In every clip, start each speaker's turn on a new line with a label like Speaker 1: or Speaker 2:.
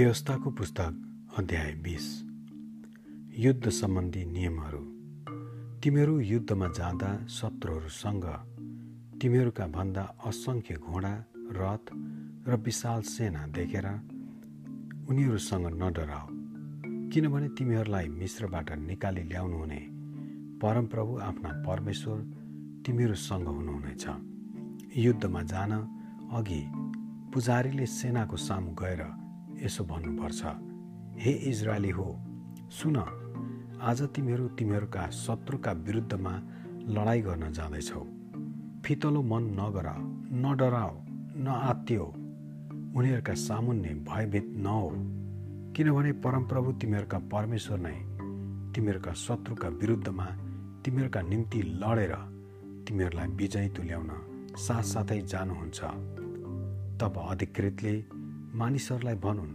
Speaker 1: व्यवस्थाको पुस्तक अध्याय बिस। युद्ध सम्बन्धी नियमहरू। तिमीहरू युद्धमा जाँदा शत्रुहरूसँग तिमीहरूका भन्दा असङ्ख्य घोडा रथ र विशाल सेना देखेर उनीहरूसँग नडराओ किनभने तिमीहरूलाई मिश्रबाट निकाली ल्याउनु हुने परमप्रभु आफ्ना परमेश्वर तिमीहरूसँग हुनुहुनेछ। युद्धमा जान अघि पुजारीले सेनाको सामु गएर यसो भन्नुपर्छ हे इजरायली हो सुन आज तिमीहरू तिमीहरूका शत्रुका विरुद्धमा लडाइँ गर्न जाँदैछौ। फितलो मन नगर नडराओ नआत्तियो उनीहरूका सामुन्ने भयभीत नहो। किनभने परमप्रभु तिमीहरूका परमेश्वर नै तिमीहरूका शत्रुका विरुद्धमा तिमीहरूका निम्ति लडेर तिमीहरूलाई विजय तुल्याउन साथसाथै जानुहुन्छ। तब अधिकृतले मानिसहरूलाई भनुन्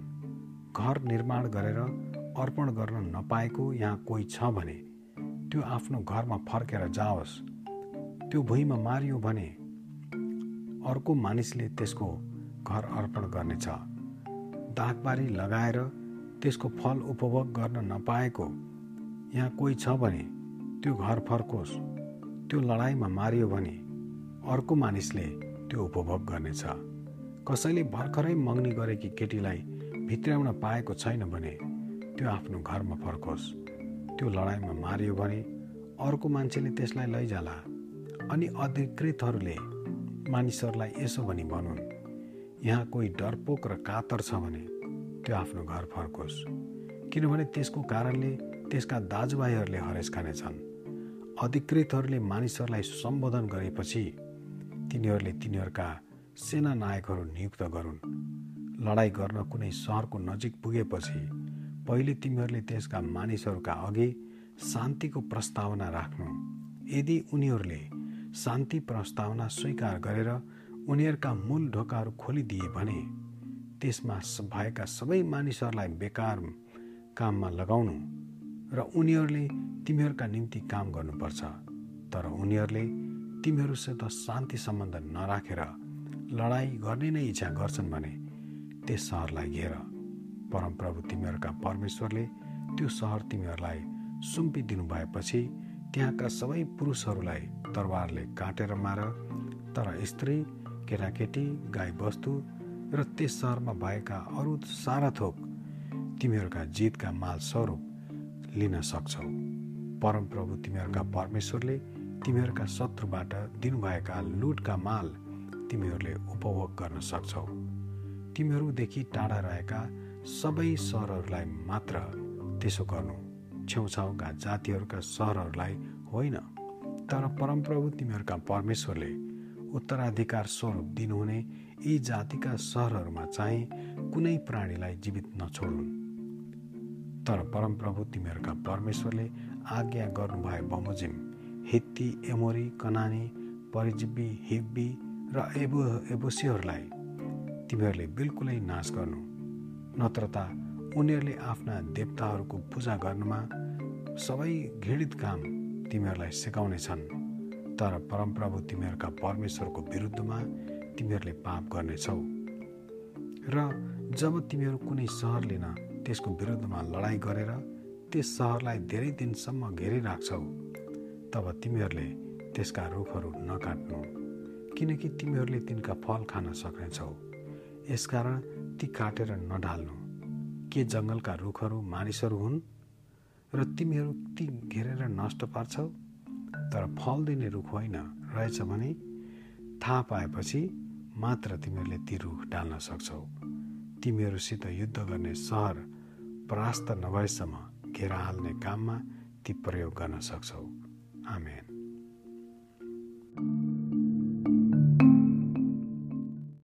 Speaker 1: घर निर्माण गरेर अर्पण गर्न नपाएको यहाँ कोही छ भने त्यो आफ्नो घरमा फर्केर जाओस्। त्यो भुइँमा मारियो भने अर्को मानिसले त्यसको घर अर्पण गर्नेछ। दागबारी लगाएर त्यसको फल उपभोग गर्न नपाएको। यहाँ कोही छ भने त्यो घर फर्कोस्। त्यो लडाइँमा मारियो भने अर्को मानिसले त्यो उपभोग गर्नेछ। कसैले भर्खरै मग्नी गरेकी केटीलाई भित्राउन पाएको छैन भने त्यो आफ्नो घरमा फर्कोस्। त्यो लडाइँमा मारियो भने अर्को मान्छेले त्यसलाई लैजाला अनि अधिकृतहरूले मानिसहरूलाई यसो भनी भनुन् यहाँ कोही डरपोक र कातर छ भने त्यो आफ्नो घर फर्कोस्। किनभने त्यसको कारणले त्यसका दाजुभाइहरूले हरेस खानेछन्। अधिकृतहरूले मानिसहरूलाई सम्बोधन गरेपछि तिनीहरूले तिनीहरूका सेना नायकहरू नियुक्त गरून्। लडाइँ गर्न कुनै सहरको नजिक पुगेपछि पहिले तिमीहरूले त्यसका मानिसहरूका अघि शान्तिको प्रस्तावना राख्नु। यदि उनीहरूले शान्ति प्रस्तावना स्वीकार गरेर उनीहरूका मूल ढोकाहरू खोलिदिए भने त्यसमा भएका सबै मानिसहरूलाई बेकार काममा लगाउनु र उनीहरूले तिमीहरूका निम्ति काम गर्नुपर्छ। तर उनीहरूले तिमीहरूसित शान्ति सम्बन्ध नराखेर लडाइँ गर्ने नै इच्छा गर्छन् भने त्यस सहरलाई घेर परमप्रभु तिमीहरूका परमेश्वरले त्यो सहर तिमीहरूलाई सुम्पिदिनु भएपछि त्यहाँका सबै पुरुषहरूलाई तरवारले काटेर मार तर स्त्री केटाकेटी गाईबस्तु र त्यस सहरमा भएका अरू सारा थोक तिमीहरूका जितका माल स्वरूप लिन सक्छौ। परमप्रभु तिमीहरूका परमेश्वरले तिमीहरूका शत्रुबाट दिनुभएका लुटका माल तिमीहरूले उपभोग गर्न सक्छौ। तिमीहरूदेखि टाढा रहेका सबै सहरहरूलाई मात्र त्यसो गर्नु छेउछाउका जातिहरूका सहरहरूलाई होइन तर परमप्रभु तिमीहरूका परमेश्वरले उत्तराधिकार स्वरूप दिनुहुने यी जातिका सहरहरूमा चाहिँ कुनै प्राणीलाई जीवित नछोडुन्। तर परमप्रभु तिमीहरूका परमेश्वरले आज्ञा गर्नुभए बमोजिम हित्ती एमोरी कनानी परिजीवी हिब्बी र एबु एबुसीहरूलाई तिमीहरूले बिल्कुलै नाश गर्नु। नत्र त उनीहरूले आफ्ना देवताहरूको पूजा गर्नुमा सबै घृणित काम तिमीहरूलाई सिकाउनेछन्। तर परमप्रभु तिमीहरूका परमेश्वरको विरुद्धमा तिमीहरूले पाप गर्नेछौ। र जब तिमीहरू कुनै सहर लिन त्यसको विरुद्धमा लडाइँ गरेर त्यस सहरलाई धेरै दिनसम्म घेरिराख्छौ तब तिमीहरूले त्यसका रुखहरू नकाट्नु किनकि तिमीहरूले तिनका फल खान सक्नेछौ। यसकारण ती काटेर नडाल्नु। के जङ्गलका रुखहरू मानिसहरू हुन्? र तिमीहरू ती घेरेर नष्ट पार्छौ? तर फल दिने रुख होइन रहेछ भने थाहा पाएपछि मात्र तिमीहरूले ती रुख डाल्न सक्छौ। तिमीहरूसित युद्ध गर्ने सहर परास्त नभएसम्म घेरा हाल्ने काममा ती प्रयोग गर्न सक्छौ। आमेन।